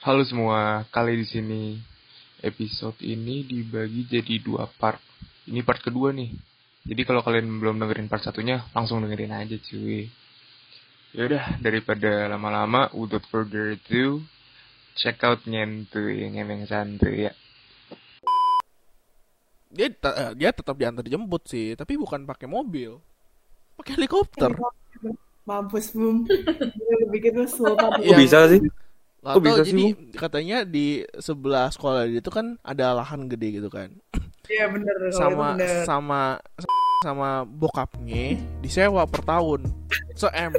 Halo semua, kali di sini episode ini dibagi jadi dua part. Ini part kedua nih. Jadi kalau kalian belum dengerin part satunya, langsung dengerin aja cuy. Yaudah, daripada lama-lama, without further ado, check out nyentuy, ngemeng santuy ya. dia eh, dia tetap diantar jemput sih tapi bukan pakai mobil pakai helikopter Mampus bum. Bikin lu sultan. Kok Iya. bisa sih? Kok tahu, bisa sih, jadi katanya di sebelah sekolah dia itu kan ada lahan gede gitu kan Iya itu sama bener. sama sama bokapnya disewa per tahun se m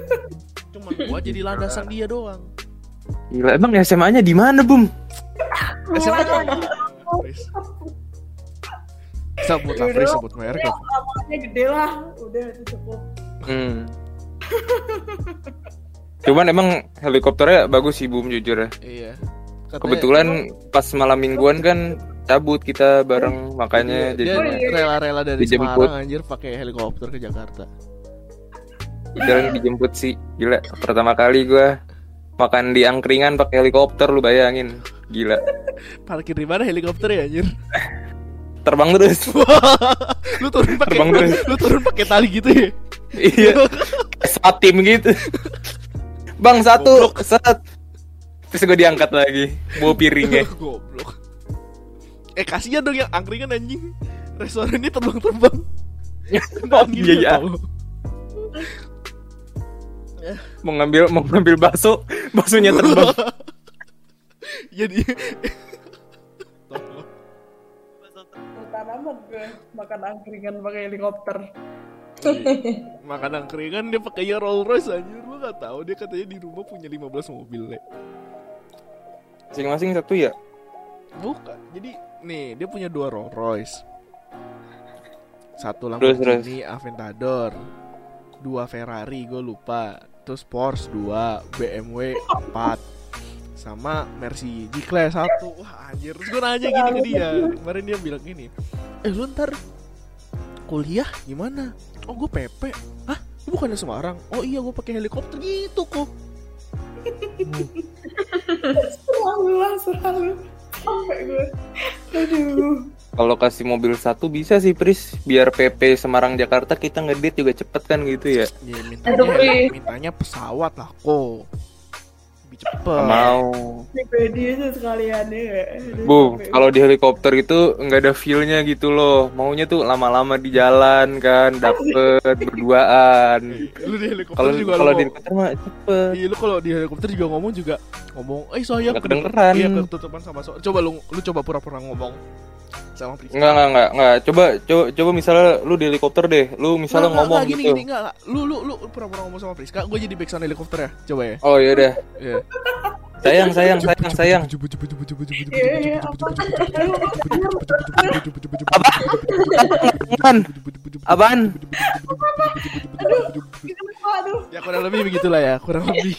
cuman gua jadi landasan dia doang Gila, emang SMA-nya di mana, Bum? SMA Fris. sebut lah Fris, sebut merek Ya, ya. lapangannya gede lah. Udah itu cukup. Hmm. Cuman emang helikopternya bagus sih, Bum, jujur ya. iya Katanya- Kebetulan pas malam mingguan kan cabut kita bareng, makanya dia, jadi rela-rela dari Dijemput. Semarang anjir pakai helikopter ke Jakarta jalan dijemput sih. Gila, pertama kali gua makan di angkringan pakai helikopter lu bayangin. Gila. parkir di mana helikopter ya anjir Terbang terus. lu turun pakai Terbang terus. lu turun pakai tali gitu ya iya. Saat tim gitu. Bang satu, set. Terus gue diangkat lagi, bawa piringnya. goblok eh kasihan dong yang angkringan anjing restorannya terbang-terbang Oh, iya, iya. mau ngambil mau ngambil bakso baksonya terbang jadi amat gue makan angkringan pakai helikopter. Makan angkringan dia pakainya Rolls Royce anjir. Lu gak tahu dia katanya di rumah punya 15 mobil le. Masing-masing satu ya? Bukan. Jadi nih dia punya dua Rolls Royce. Satu. Lamborghini Aventador dua Ferrari gue lupa. Terus Porsche dua BMW empat sama Mercy G-Class satu. Wah anjir. Terus gue nanya gini ke dia. Kemarin dia bilang gini eh lu ntar kuliah? Gimana? Oh gue PP hah? Lu bukannya Semarang? Oh iya gue pakai helikopter. Gitu kok. Selalu lah, selalu. Sampai gue. Aduh. kalau kasih mobil satu bisa sih Pris. Biar PP Semarang Jakarta kita ngedit juga cepet kan gitu ya. Ya mintanya mintanya pesawat lah kok cepet mau Pribadi aja sekalian ya. Bu kalau di helikopter itu nggak ada feelnya gitu loh maunya tuh lama-lama di jalan kan dapet berduaan lu di helikopter kalau juga kalau di helikopter mah cepet Iya lu kalau di helikopter juga ngomong juga ngomong, eh sayang Nggak kedengeran. Iya ketutupan sama so. Coba lu lu coba pura-pura ngomong sama Priska. Enggak, enggak, enggak, enggak. Coba, coba, coba misalnya lu di helikopter deh. Lu misalnya Nggak, ngomong nggak, gini, gitu. Gini, enggak, enggak. Lu lu lu pura-pura ngomong sama Priska, gue jadi backsound helikopter ya. Coba ya. Oh iya udah. Iya. Sayang, sayang, sayang, sayang. Iya, iya, apa? Apaan? Apaan? Aduh. Ya kurang lebih begitulah ya, kurang lebih.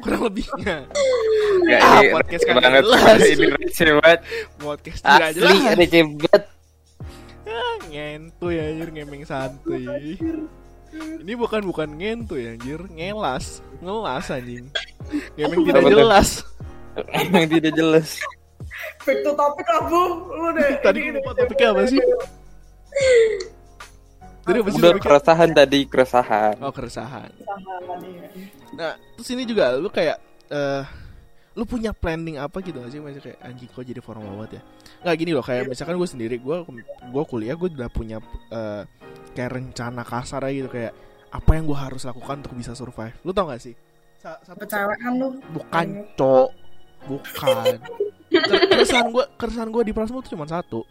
Kurang lebihnya. Ya, Ah, ini podcast kagak banget. jelas. Ini receh banget. Podcast tidak Asli, jelas. receh banget. Ah, ngentuy anjir ngemeng santuy. Ini bukan bukan ngentuy anjir, ngelas. Ngelas anjing. Ngemeng tidak jelas. Emang tidak jelas. Back to topic lah, Bu. Lu deh. Tadi lupa topiknya apa sih? Tadi apa sih Udah keresahan tadi, keresahan. Oh keresahan. Nah terus ini juga lu kayak eh lu punya planning apa gitu gak sih? Maksudnya kayak anjing kok jadi formal banget ya? Nggak gini loh kayak misalkan gue sendiri gue gue kuliah gue udah punya eh, kayak rencana kasar aja gitu kayak apa yang gue harus lakukan untuk bisa survive. Lu tau gak sih? Sa- satu lu. bukan cok. Bukan. Ker- keresahan gue keresahan gue di Prasmo tuh cuma satu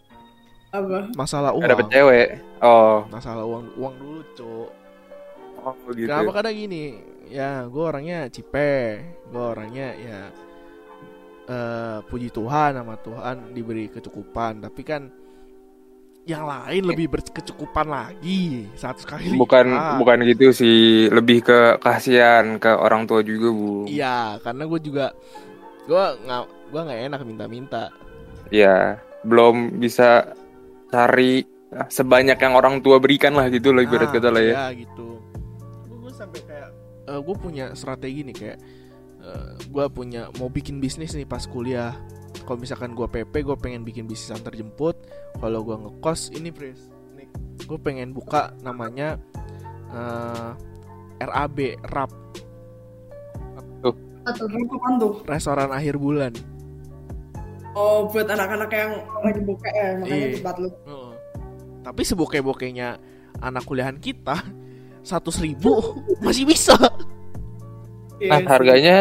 Apa? masalah Gak dapet uang cewek. Oh, masalah uang uang dulu cok oh gitu. Kenapa kadang gini, ya gue orangnya cipe, gue orangnya ya eh puji Tuhan sama Tuhan diberi kecukupan, tapi kan yang lain lebih berkecukupan lagi satu sekali Bukan lipat. bukan gitu sih, lebih ke kasihan ke orang tua juga, Bu. Iya, karena gue juga gue nggak gue nggak enak minta-minta. Ya, belum bisa cari sebanyak yang orang tua berikan lah gitu lah ibarat Ah, kata lah ya. iya gitu. Gue sampai kayak gue punya strategi nih kayak gue punya mau bikin bisnis nih pas kuliah kalau misalkan gue PP gue pengen bikin bisnis antar jemput kalau gue ngekos ini Pris nih gue pengen buka namanya eh, RAB RAP tuh? restoran akhir bulan Oh, buat anak-anak yang lagi buka ya, makanya Iya. tempat lu. Heeh. tapi sebokeh-bokehnya anak kuliahan kita seratus ribu masih bisa Iya Nah sih. harganya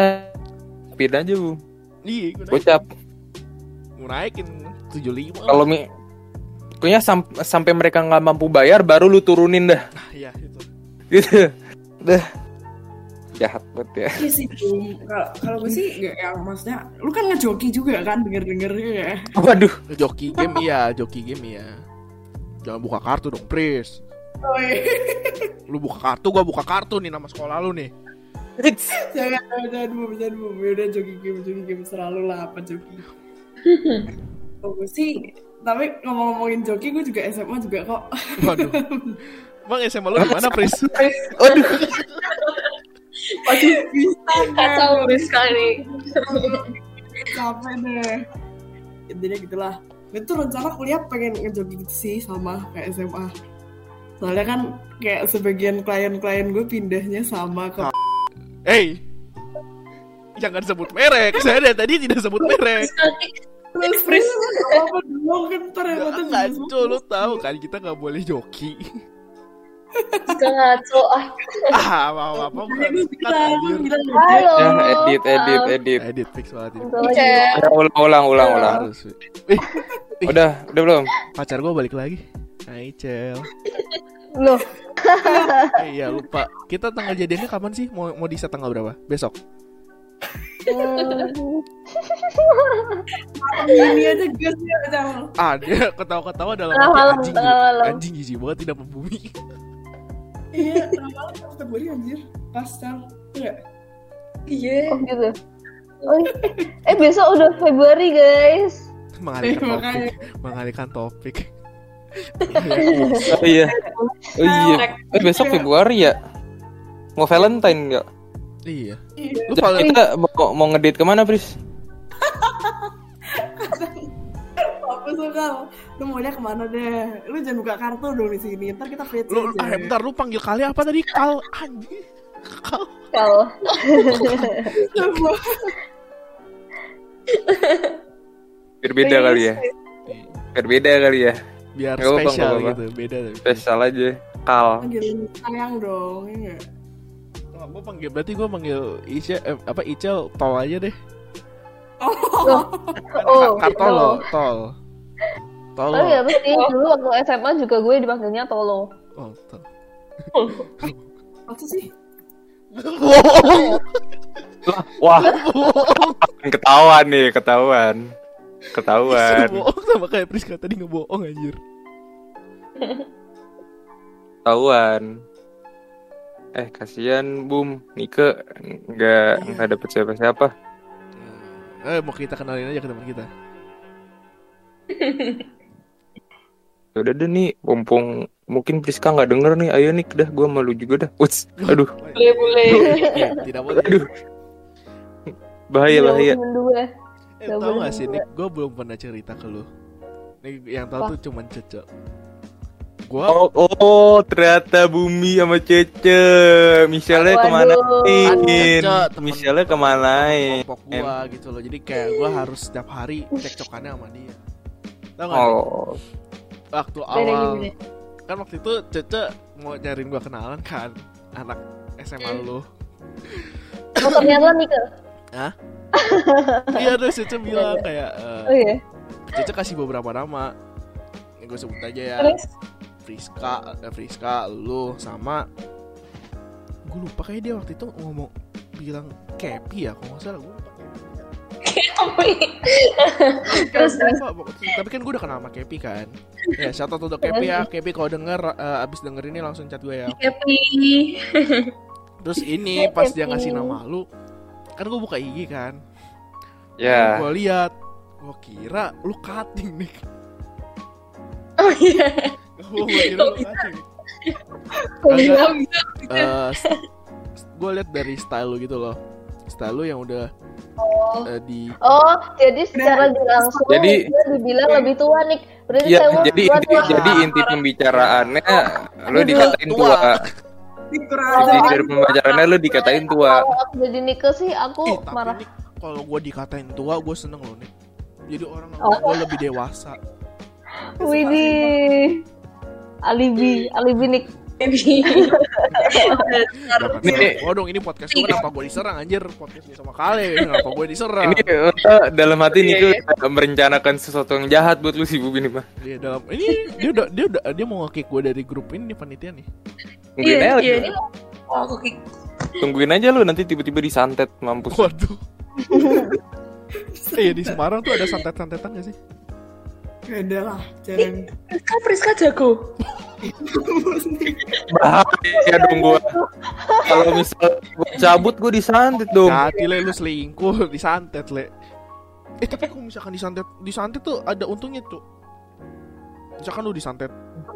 beda aja bu. iya Gocap. gue naikin 75 Kalau mi Pokoknya sam- sampai mereka nggak mampu bayar baru lu turunin dah. nah, iya itu Gitu. Dah. Jahat banget ya. Iya sih. Kalau kalau gue sih nggak yang maksudnya, lu kan ngejoki juga kan denger-dengernya ya. Waduh. joki game iya joki game iya jangan buka kartu dong Pris Oh, iya. lu buka kartu gua buka kartu nih nama sekolah lu nih jangan, jangan, jangan, Bum, jangan, Bum. Ya udah joki game, joki game selalu lah apa joki. Kalau gue sih, tapi ngomong-ngomongin joki, gue juga SMA juga kok. waduh Bang SMA lu gimana Pris? Waduh. Waduh, bisa Kacau sekali. capek deh. Intinya gitulah. Gue tuh rencana kuliah pengen ngejoki gitu sih sama kayak SMA soalnya kan kayak sebagian klien-klien gue pindahnya sama ke Hey Jangan sebut merek. Saya dari tadi tidak sebut merek. Terus terus. apa dong kan ntar yang Ya, lu tahu kan kita nggak boleh joki Gak ngaco ah. Ah apa apa. Halo. Edit, edit, edit. Edit fix banget ini ulang, ulang, ulang, ulang. Eh Udah, udah belum? pacar gua balik lagi Hai Cel Loh, Eh iya lupa Kita tanggal jadiannya kapan sih? Mau mau di set tanggal berapa? Besok hmm, ini aja gas ya jangan Ah dia ketawa-ketawa dalam hati anjing. Anjing jijik banget tidak membumi iya tanggal Februari anjir pastel iya oh gitu. Oh, eh besok udah Februari guys. Mengalihkan Makanya. topik Mengalihkan topik Oh iya. Oh iya. Eh besok Februari ya? Mau Valentine nggak? Iya Iya. Lu Jadi paling kita mau, mau ngedate ke mana, Pris? apa suka lu maunya ke mana deh lu jangan buka kartu dong di sini ntar kita fit lu, ah, bentar lu panggil kali apa tadi kal anjing kal Kalau Biar beda kali ya. Biar beda kali ya. biar Nggak apa-apa, spesial apa-apa. gitu beda tapi Spesial aja. Kal. panggil sayang dong ya nggak? gue panggil berarti gue panggil Ica eh, apa Icel tol aja deh oh Oh, Kar tol gitu. lo tol tol Oh iya pasti dulu waktu SMA juga gue dipanggilnya Tolo. oh tol apa sih bohong Wah, ketahuan nih, ketahuan. Ketahuan. bohong sama kayak Priska tadi ngebohong anjir Ketahuan. Eh, kasihan Bum, Nike nggak nggak dapet siapa-siapa. eh mau kita kenalin aja ke teman kita Ya Udah deh nih, mumpung mungkin Priska nggak denger nih, ayo nih, dah gue malu juga dah. Uts, aduh, Boleh boleh. Iya, tidak boleh aduh, bahaya bahaya. Dua. eh, boleh gak sih. Nick gue belum pernah cerita ke lu Nih yang tahu tuh cuman Cece gue Oh, oh, ternyata Bumi sama Cece. Waduh. ke mana nih? Michelle ke mana kelompok gua gitu loh jadi kayak gua harus setiap hari cekcokannya sama dia tau gak Oh, waktu awal. gimana? kan waktu itu Cece mau nyariin gua kenalan kan anak SMA lu. Oh ternyata Nika. iya terus Cece bilang kayak eh, Oh iya. Cece kasih beberapa nama? Ini gue sebut aja ya. Terus? Friska eh, Friska lu sama. Gue lupa kayak dia waktu itu ngomong bilang Kepi ya kalau nggak salah. Gue lupa terus tapi kan gue udah kenal sama Kepi kan. Ya shout out untuk Kepi ya. Kepi kalau denger eh, abis denger ini langsung chat gue ya. Happy. terus ini pas dia ngasih nama lu kan gue buka IG kan. Ya. gue lihat gue kira lu cutting nih. Oh iya. gue kira lu cutting. Kok bisa? gue lihat dari style lu gitu loh. Setelah lu yang udah Oh. eh, di Oh, jadi secara langsung Jadi- dia dibilang lebih tua nih. Berarti Ya, saya jadi tua inti tua. jadi inti pembicaraannya lu dikatain Tua. tua. Jadi dari pembicaraannya lu dikatain tua. Aku jadi Nike sih aku tapi marah. nih kalau gue dikatain tua gue seneng loh nih jadi orang Oh. gue lebih dewasa Widih. Alibi, alibi Nick. Jangan Nih. serang gua dong ini podcast gue kenapa gue diserang anjir podcast ini sama kali kenapa gue diserang Ini eh, dalam hati nih tuh merencanakan sesuatu yang jahat buat lu sih Bu ini mah. dia dalam ini dia udah dia udah dia mau nge-kick gue dari grup ini nih panitia nih Tungguin Iya, aja. iya, ini mau mau aku kick. Tungguin aja lu nanti tiba-tiba disantet mampus. waduh Iya di Semarang tuh ada santet-santetan gak sih? Beda lah, jarang. Priska, Priska jago. Bahaya dong gua. Kalau misal gua cabut gua disantet dong. Hati le lu selingkuh disantet le Eh tapi kalau misalkan disantet Disantet tuh ada untungnya tuh Misalkan lu disantet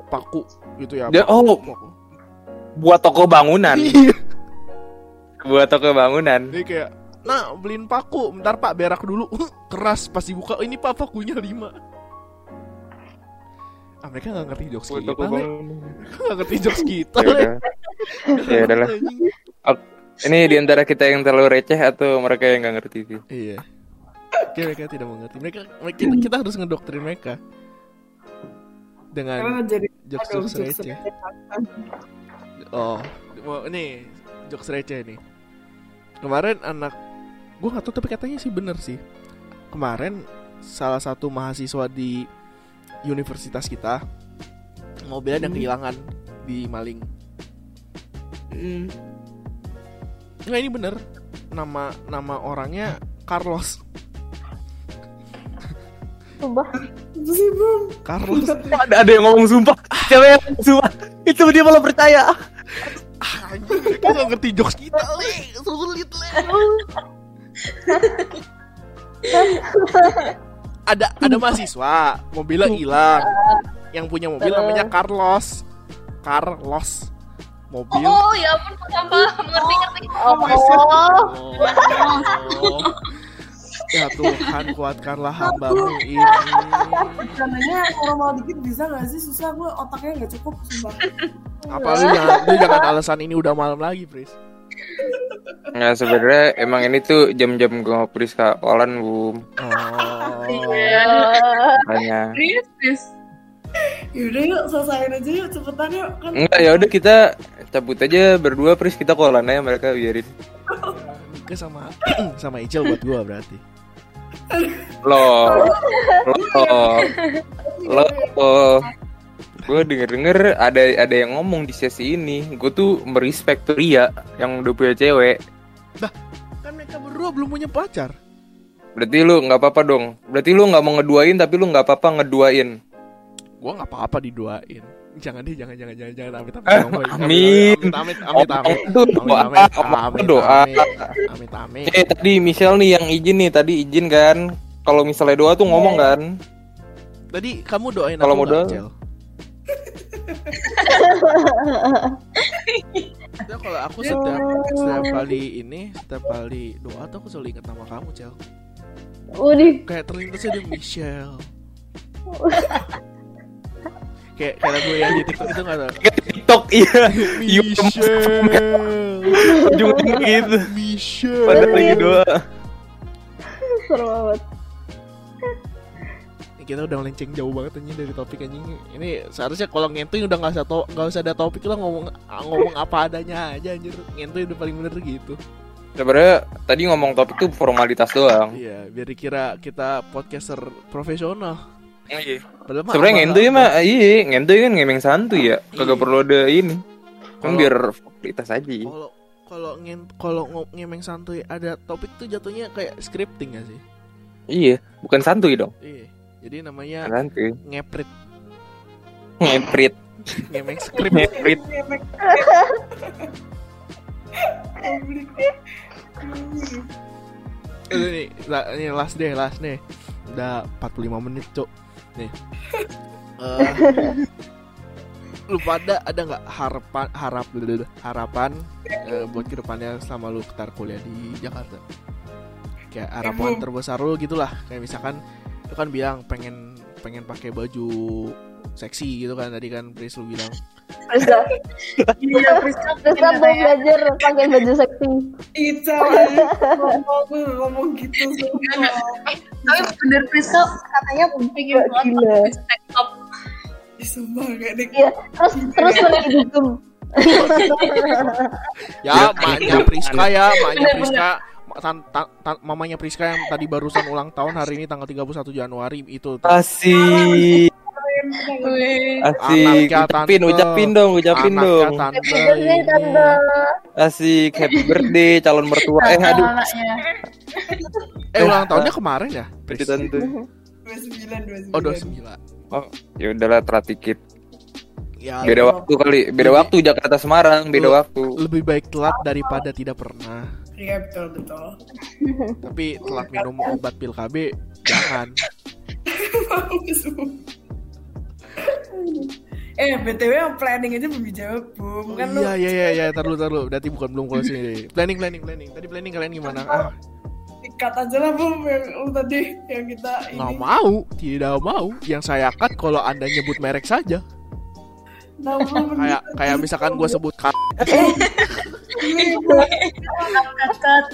Paku gitu ya Dia- paku, oh. paku. Buat toko bangunan. Iya Buat toko bangunan. Dia kayak Nah beliin paku Bentar pak berak dulu Keras pas dibuka Ini pak pakunya 5 Ah mereka gak ngerti jokes kita. Gak ngerti jokes kita Ya udah. Ya. Ini di antara kita yang terlalu receh atau mereka yang nggak ngerti sih? Iya Oke mereka tidak mengerti Mereka kita, kita harus ngedoktrin mereka Dengan jokes-jokes Aduh, receh Oh, ini jokes receh nih. Kemarin anak gue nggak tahu tapi katanya sih bener sih. Kemarin salah satu mahasiswa di universitas kita mobilnya ada Hmm. kehilangan di maling. Hmm. Nggak ini bener. Nama nama orangnya Carlos. Sumpah. Sih belum. Carlos. Ada ada yang ngomong sumpah. Siapa yang ngomong sumpah? Itu dia malah percaya. Anjing, mereka nggak ngerti jokes kita, le. Sulit, le. ada ada mahasiswa, mobilnya hilang. Yang punya mobil namanya Carlos. Carlos. Mobil. Oh, ya ampun, sampah. Mengerti, ngerti. Oh, Oh. Ya Tuhan kuatkanlah hambamu ini Rencananya normal dikit bisa gak sih? Susah gue otaknya gak cukup sumpah. Apa lu jangan, lu jangan alasan ini udah malam lagi Pris Nah sebenarnya emang ini tuh jam-jam gue ngopi sekolah bu. Oh Iya. Makanya. Yaudah yuk selesain aja yuk cepetan yuk kan. Enggak ya udah kita cabut aja berdua Pris kita kolan aja mereka biarin. Nika sama sama Icil buat gua berarti Loh. Loh. Loh. Gue denger-denger ada ada yang ngomong di sesi ini. Gue tuh merespek tuh Ria yang udah punya cewek. Kan mereka berdua belum punya pacar Berarti lu nggak apa-apa dong. Berarti lu nggak mau ngeduain tapi lu nggak apa-apa ngeduain. Gua nggak apa-apa diduain Jangan deh, jangan, jangan, jangan, jangan, amit, amit, Eh, amit, amin. amit, amit, amit, amit, Itu doa, amit, amit, doa. amit, amit. Eh tadi Michelle nih yang izin nih tadi izin kan. Kalau misalnya doa tuh ngomong kan. Tadi kamu doain Kalau mau doa- kalau aku setiap setiap kali ini setiap kali doa tuh aku selalu ingat nama kamu cel Udih. kayak terlintas ada Michelle kayak kayak lagu yang di TikTok itu nggak di TikTok iya. Iya, Michelle Ujung-ujungnya gitu. Michelle Pada lagi doa. Seru banget. Ini kita udah melenceng jauh banget anjing dari topik anjing ini seharusnya kalau ngentuy udah nggak usah nggak usah ada topik lah ngomong ngomong apa adanya aja anjir ngentuy udah paling bener gitu Sebenarnya tadi ngomong topik tuh formalitas doang. iya biar dikira kita podcaster profesional Iya. Sebenarnya ngentuy mah iya, ngentuy kan ngemeng santuy ya. Kagak Iya. perlu ada ini. Kan biar formalitas aja. kalau kalau ngen kalau ngo- ngemeng santuy ada topik tuh jatuhnya kayak scripting gak sih Iya, bukan santuy dong. iya jadi namanya Santuy. ngeprit Ngeprit, ngemeng script ngeprit. Ini nih, ini last deh, last nih. Udah 45 menit, Cok. Nih. Eh, lu pada ada nggak harapan harap harapan eh, buat ke depannya selama lu ketar kuliah di Jakarta kayak harapan terbesar lu gitulah kayak misalkan lu kan bilang pengen pengen pakai baju seksi gitu kan tadi kan Pris lu bilang Priska, Iya, Priska Priska mau belajar pakai baju seksi. Ica ngomong ngomong gitu sumpah. Tapi bener Priska katanya pengen Gak banget top. Sumpah kayak dek Iya, terus terus pergi dugem. ya Ya, maknya Priska ya maknya Priska tan- tan- tan- mamanya Priska yang tadi barusan ulang tahun hari ini tanggal 31 Januari itu. Asik. Asik. Ucapin, tante. ucapin dong, ucapin Anaknya dong. tante Happy birthday ini. tante. Asik, happy birthday calon mertua. Eh, aduh. Anaknya. Eh ulang tahunnya kemarin ya? Pris? tante. 29 29 Oh 29 Oh, ya udahlah teratikit. Ya Beda waktu kali, beda Lebih- waktu Jakarta Semarang, beda waktu. lebih baik telat daripada tidak pernah Iya betul betul Tapi telat minum obat pil KB Jangan Eh BTW yang planning aja belum dijawab Bum Kan lu Iya iya iya iya Ntar dulu ntar Berarti bukan belum closing deh. Planning planning planning. Tadi planning kalian gimana? Ah ikat aja lah Bum Yang lu tadi Yang kita nggak ini mau Tidak mau. Yang saya cut Kalau anda nyebut merek saja. Nah, Bum, Kayak kayak misalkan gue sebut cut ini, Bum. Kat-kat.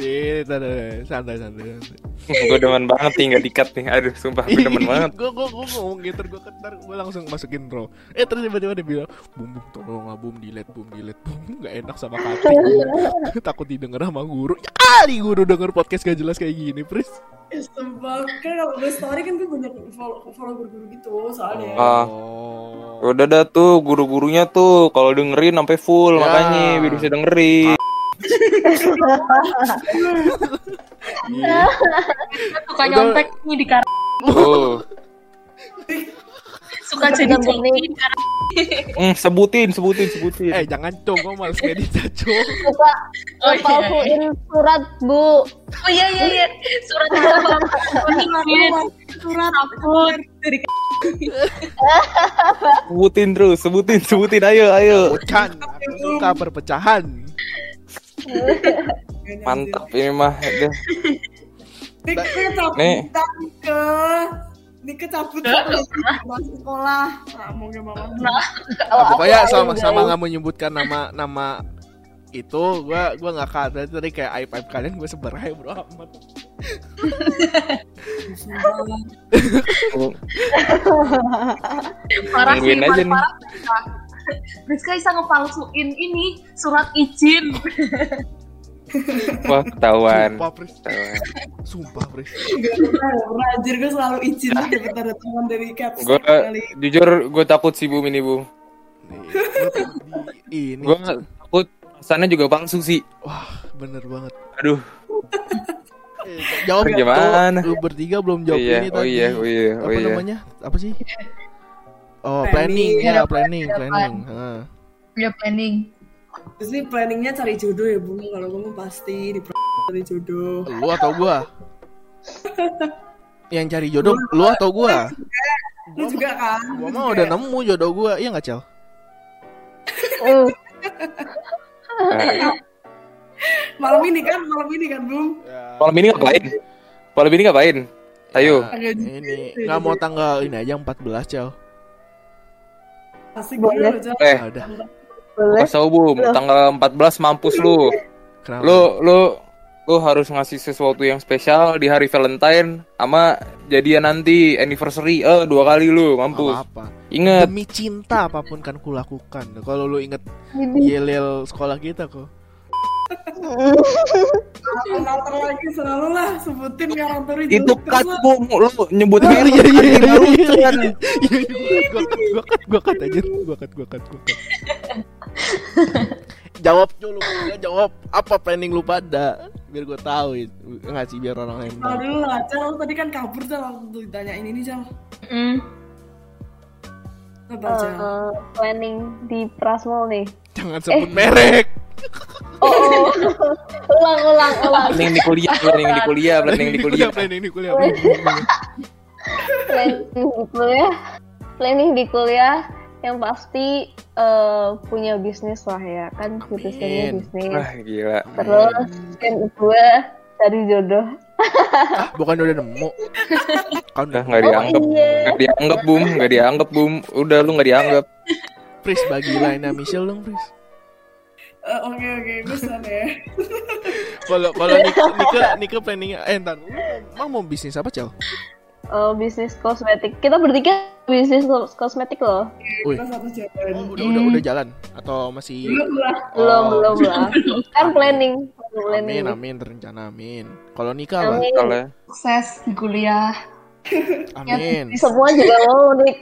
Iya. Tar, tar, Santai santai santai gue demen banget nih nggak dikat nih. Aduh, sumpah gue demen banget. Gue gue gue ngomong gitu Gue ketar Gue langsung masukin bro Eh terus tiba-tiba dia bilang Bum bum tolong lah bum Delete bum delete bum Gak enak sama kaki Takut didengar sama guru Ya kali guru denger podcast gak jelas kayak gini Pris Eh, Sumpah Kan kalau gue story kan gue banyak follow, follow guru-guru gitu Soalnya Ah. Oh Udah dah tuh guru-gurunya tuh kalau dengerin sampai full Ya. makanya biar bisa dengerin. Iya. Suka nyontek nih di karang. Oh. Suka jadi karang. Hmm, sebutin, sebutin, sebutin. Eh jangan cong Gue males ngedit cong Suka Oh iya. palsuin surat bu. Oh iya iya iya. Surat apa? Surat takut dari Sebutin terus, sebutin, sebutin. Ayo, ayo. Suka perpecahan Mantap ini mah. Nih. Ke Nih kecabut Masuk sekolah. Nah, mau gimana Nah, pokoknya sama sama nggak menyebutkan nama nama itu gua gua nggak Berarti tadi kayak aib aib kalian gue sebar aja bro amat. Parah sih. Aja nih. Priska. Priska bisa ngepalsuin ini surat izin. Wah, ketahuan. sumpah pris Ketahuan. sumpah pris Anjir gue selalu izin dapat tanda tangan dari caps Gue kali jujur gue takut sih Bum ini di ini Gue takut sana juga palsu sih. wah bener banget Aduh. Eh, jawab Gimana? tuh, lu bertiga belum jawab iya, ini oh tadi iya, oh iya, oh apa iya. namanya apa sih oh Planning. planning, ya planning planning. Heeh. Ya planning. Terus ini planningnya cari jodoh ya Bung Kalau mau pasti di cari jodoh. Lu atau gua? Yang cari jodoh lu atau gua? Lu juga kan gua Lu mah udah nemu jodoh gua. Iya nggak cel? Nah, Malam ini kan Malam ini kan Bung malam ini ngapain? Malam ini ngapain? Ayo. Ya, ini. Nggak mau tanggal ini aja 14 cel Asik Boleh. Eh, Ah, udah boleh. kasih Bum, tanggal 14 mampus lu. kenapa Lu lu lu harus ngasih sesuatu yang spesial di hari Valentine sama jadian nanti anniversary. Eh, dua kali lu mampus. apa apa Ingat. demi cinta apa pun kan kulakukan kalau lu inget Ini yel sekolah kita kok Karakter lagi? Selalu lah Sebutin karakter Itu. Cut lu nyebut iya merek. iya iya iya barusan. iya gua cut gua cut aja. Gua cut gua cut gua cut jawab dulu ya jawab? Apa planning lu pada? Biar gua tahu itu ngasih biar orang lain Tahu. dulu lah Cal Lu tadi kan kabur Cal Waktu ditanyain ini Cal. Mm. Apa Cal. Eh, planning di Prasmol nih. jangan sebut merek Oh, oh. ulang ulang ulang. Planning di kuliah, planning di kuliah, planning di kuliah. planning di kuliah planning di kuliah. planning di kuliah planning di kuliah yang pasti eh, punya bisnis lah ya kan jurusannya Amin. bisnis Wah gila. terus yang kedua cari jodoh Ah, bukan udah nemu. Kan Udah nggak oh dianggap. iya Nggak dianggap bum, nggak dianggap bum. Udah lu nggak dianggap. Pris bagi lainnya Michelle dong, Pris. Eh, Oke oke, gue sana ya. Kalau kalau Nika Nika Nika planningnya eh entar emang mau bisnis apa, Cel? Eh, bisnis kosmetik kita bertiga bisnis kos- kosmetik loh. Kita satu Oh, jalan. udah udah udah jalan atau masih Belum lah. belum Oh. belum lah kan planning planning Amin, amin, terencana amin. Kalau Nika apa? Kalau Sukses di kuliah. Amin. semua juga mau nih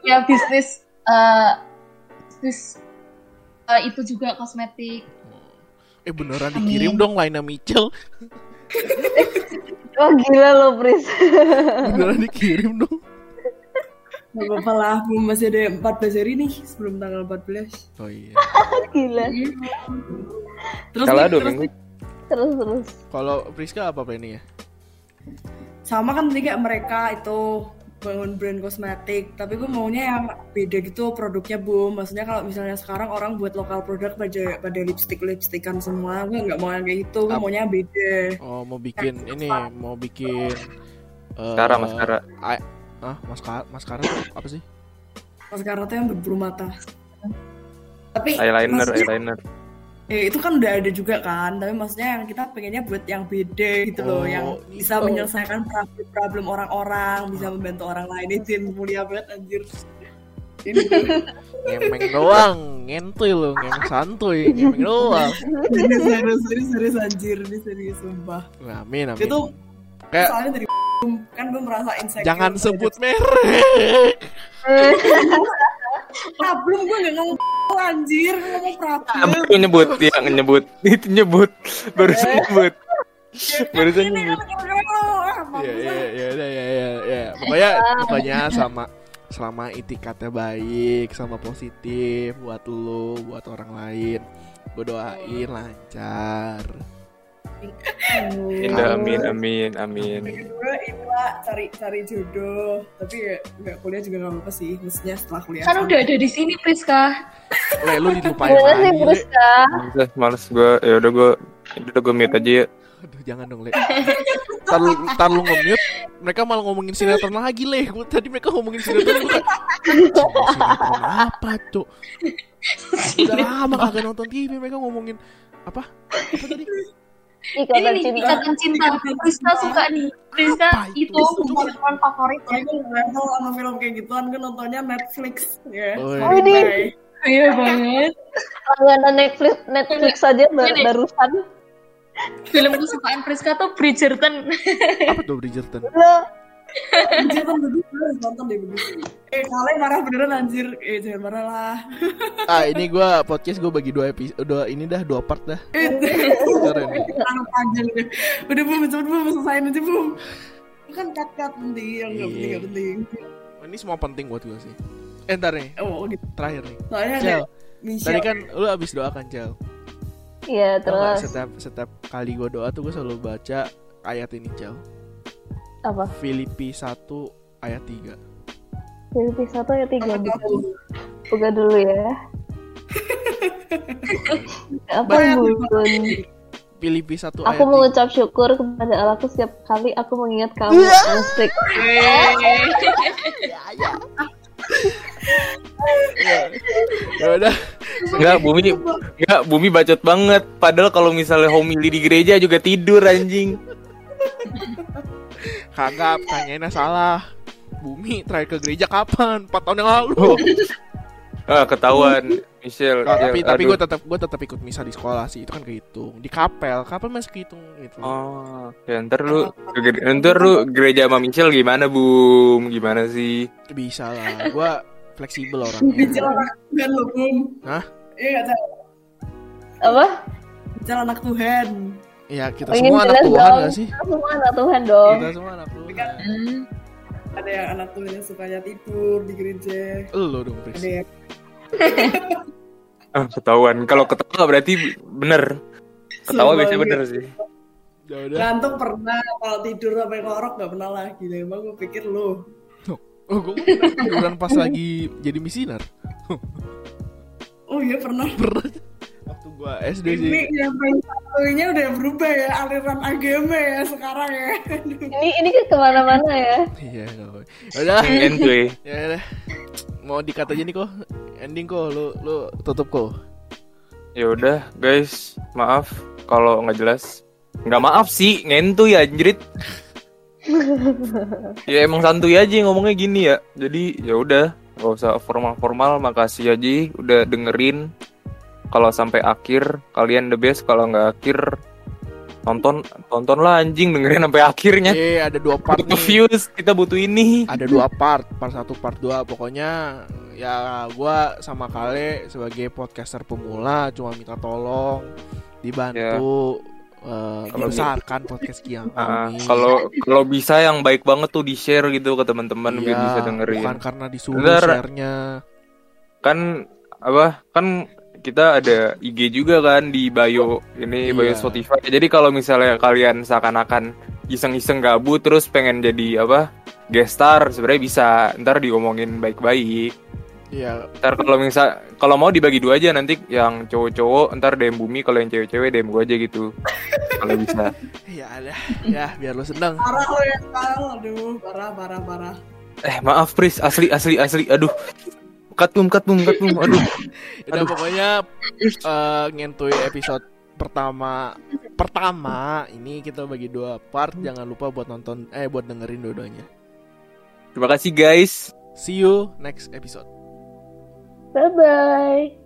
Ya bisnis eh bisnis eh, itu juga kosmetik. Eh beneran dikirim dong lainnya Michelle. wah gila lo Pris Beneran dikirim dong. Gak apa-apa lah, belum masih ada 14 hari nih sebelum tanggal 14. Oh iya. gila Terus salah nih, dua terus minggu. terus terus Kalau Priska apa planningnya? sama kan tadi kayak mereka itu bangun brand kosmetik tapi gue maunya yang beda gitu produknya bu maksudnya kalau misalnya sekarang orang buat lokal produk pada pada lipstick lipstikan semua gue nggak mau yang kayak gitu gue Ap- maunya beda Oh, mau bikin ini, mau bikin eh, Maskara, maskara. ai- Ah, maskara, maskara apa sih? maskara tuh yang berburu mata tapi Eyeliner, maksudnya- eyeliner. Eh, itu kan udah ada juga kan tapi maksudnya yang kita pengennya buat yang beda gitu Oh, loh yang bisa oh. menyelesaikan problem problem orang-orang bisa membantu orang lain itu yang mulia banget anjir ini. Ngemeng doang, ngentuy lu, ngemeng santuy, ngemeng doang. ini serius serius serius anjir ini serius sumpah Nah, Amin, amin. itu Kayak soalnya dari kan gue merasa insecure jangan sebut merek. problem gue gak ngomong anjir ngomong problem Itu nyebut, ya nyebut. Itu nyebut. Barusan nyebut. Barusan ini nyebut. kan ah, Iya, mampus iya, ah. iya, iya, iya, iya, iya. Pokoknya, pokoknya sama selama itikatnya baik, sama positif buat lu, buat orang lain. Gue doain lancar. Indah, amin, amin, amin. Yang kedua inilah cari cari jodoh tapi ya nggak kuliah juga nggak apa sih maksudnya setelah kuliah Kan udah ada di sini Priska. Le, lu dilupain sih lagi, Le. Priska Udah, males gue. Ya udah gue, udah gue mute aja ya. Aduh, jangan dong, Le. Ntar lu, ntar lu nge-mute, mereka malah ngomongin sinetron lagi, Le. Gua, tadi mereka ngomongin sinetron, gua sinetron apa, Cuk? Udah lama kagak nonton TV, mereka ngomongin, apa? Apa tadi? Ini ikatan nih cinta ikatan cinta. Priska suka nih. Priska Apa itu? itu sinetron favorit ya. Soalnya nggak tahu sama film kayak gituan gue nontonnya Netflix ya Oh, iya. Spotify. Iya banget. langganan Netflix Netflix saja bar- Ini. barusan Film kesukaan Priska tuh Bridgerton. Apa tuh Bridgerton? lo Anjir kan gue harus nonton deh berdua Eh kalian marah beneran anjir. Eh jangan marah lah. Ah, ini gua podcast gua bagi dua episode, dua ini dah dua part dah. Eh Keren panjang deh Udah bum cepet bum selesain aja bum Itu kan cut-cut penting yang nggak penting nggak penting. Ini semua penting buat gua sih. Eh, ntar nih, Oh gitu. Terakhir nih. Soalnya ada Cel, Michelle tadi kan lu abis doakan, Cel. ya Tau nggak, terus. setiap setiap kali gua doa tuh gua selalu baca ayat ini, Cel. Apa Filipi 1 ayat 3. Filipi satu ya tiga Apa buka, tuh? buka dulu ya apa bun Filipi 1 Aku ayat 3. mengucap syukur kepada Allahku setiap kali aku mengingat kamu asik. Ya udah. Enggak, Bumi enggak, Bumi bacot banget. Padahal kalau misalnya homili di gereja juga tidur anjing. Kagak, tanyainnya salah. Bumi terakhir ke gereja kapan? 4 tahun yang lalu. Oh. Ah, ketahuan Michelle. Nggak, tapi Ya, tapi gue tetap gue tetap ikut misa di sekolah sih itu kan kehitung di kapel kapel masih kehitung gitu Oh, ya ntar lu ntar lu gereja sama Michelle gimana, Bum? Gimana sih? bisa lah gue fleksibel Michelle orangnya anak Tuhan loh bum Hah? Iya gak Apa? Michelle anak Tuhan ya kita Oh, semua anak Tuhan dong. gak sih Kita semua anak Tuhan dong. kita semua anak Tuhan Ada yang anak Tuhan yang sukanya tidur di gereja lo dong Pris Ada yang Ah, ketahuan. Kalau ketawa berarti bener. Ketawa biasanya iya. bener sih. Ya udah. Ngantuk pernah, kalau tidur sampai ngorok gak pernah lagi. Nah, emang gue pikir lu. Oh, gue tiduran pas lagi jadi misinar. Oh iya pernah. Pernah. Waktu gua SD sih. Ini yang paling satunya udah berubah ya aliran agama ya sekarang ya. Ini ini kan ke mana-mana ya. Iya, nggak. Udah. Enjoy. Ya udah. Mau dikat aja nih kok. Ending kok lu lu tutup kok. Ya udah, guys, maaf kalau nggak jelas. Nggak maaf sih, ngentu ya anjrit. ya emang santuy aja ngomongnya gini ya. Jadi ya udah, nggak usah formal-formal. Makasih aja udah dengerin. Kalau sampai akhir, kalian the best. Kalau nggak akhir, tonton tontonlah anjing dengerin sampai akhirnya. Eh, ada dua part Butuh nih. views, kita butuh ini. Ada dua part, part satu, part dua. Pokoknya ya gua sama Kale sebagai podcaster pemula cuma minta tolong dibantu eh, Kalau dibesarkan podcast Kiang Ah, kami. kalau kalau bisa yang baik banget tuh di share gitu ke teman-teman biar Iya, bisa dengerin. Bukan karena disuruh share-nya. kan apa kan kita ada IG juga kan di bio ini bio Iya. Spotify. Jadi kalau misalnya kalian seakan-akan iseng-iseng gabut terus pengen jadi apa guest star sebenarnya bisa. Ntar diomongin baik-baik. Iya, ntar kalau misal kalau mau dibagi dua aja nanti yang cowok-cowok ntar DM bumi kalau yang cewek-cewek DM gue aja gitu. Kalau bisa. Ya ada. Ya, biar lu seneng. Parah lo ya sekarang, aduh parah parah parah. eh maaf Pris. Asli asli asli. Aduh katum katum katum aduh. Udah pokoknya eh, ngentuy episode pertama pertama ini kita bagi dua part. Jangan lupa buat nonton eh buat dengerin dua-duanya. Terima kasih guys. See you next episode. Bye bye.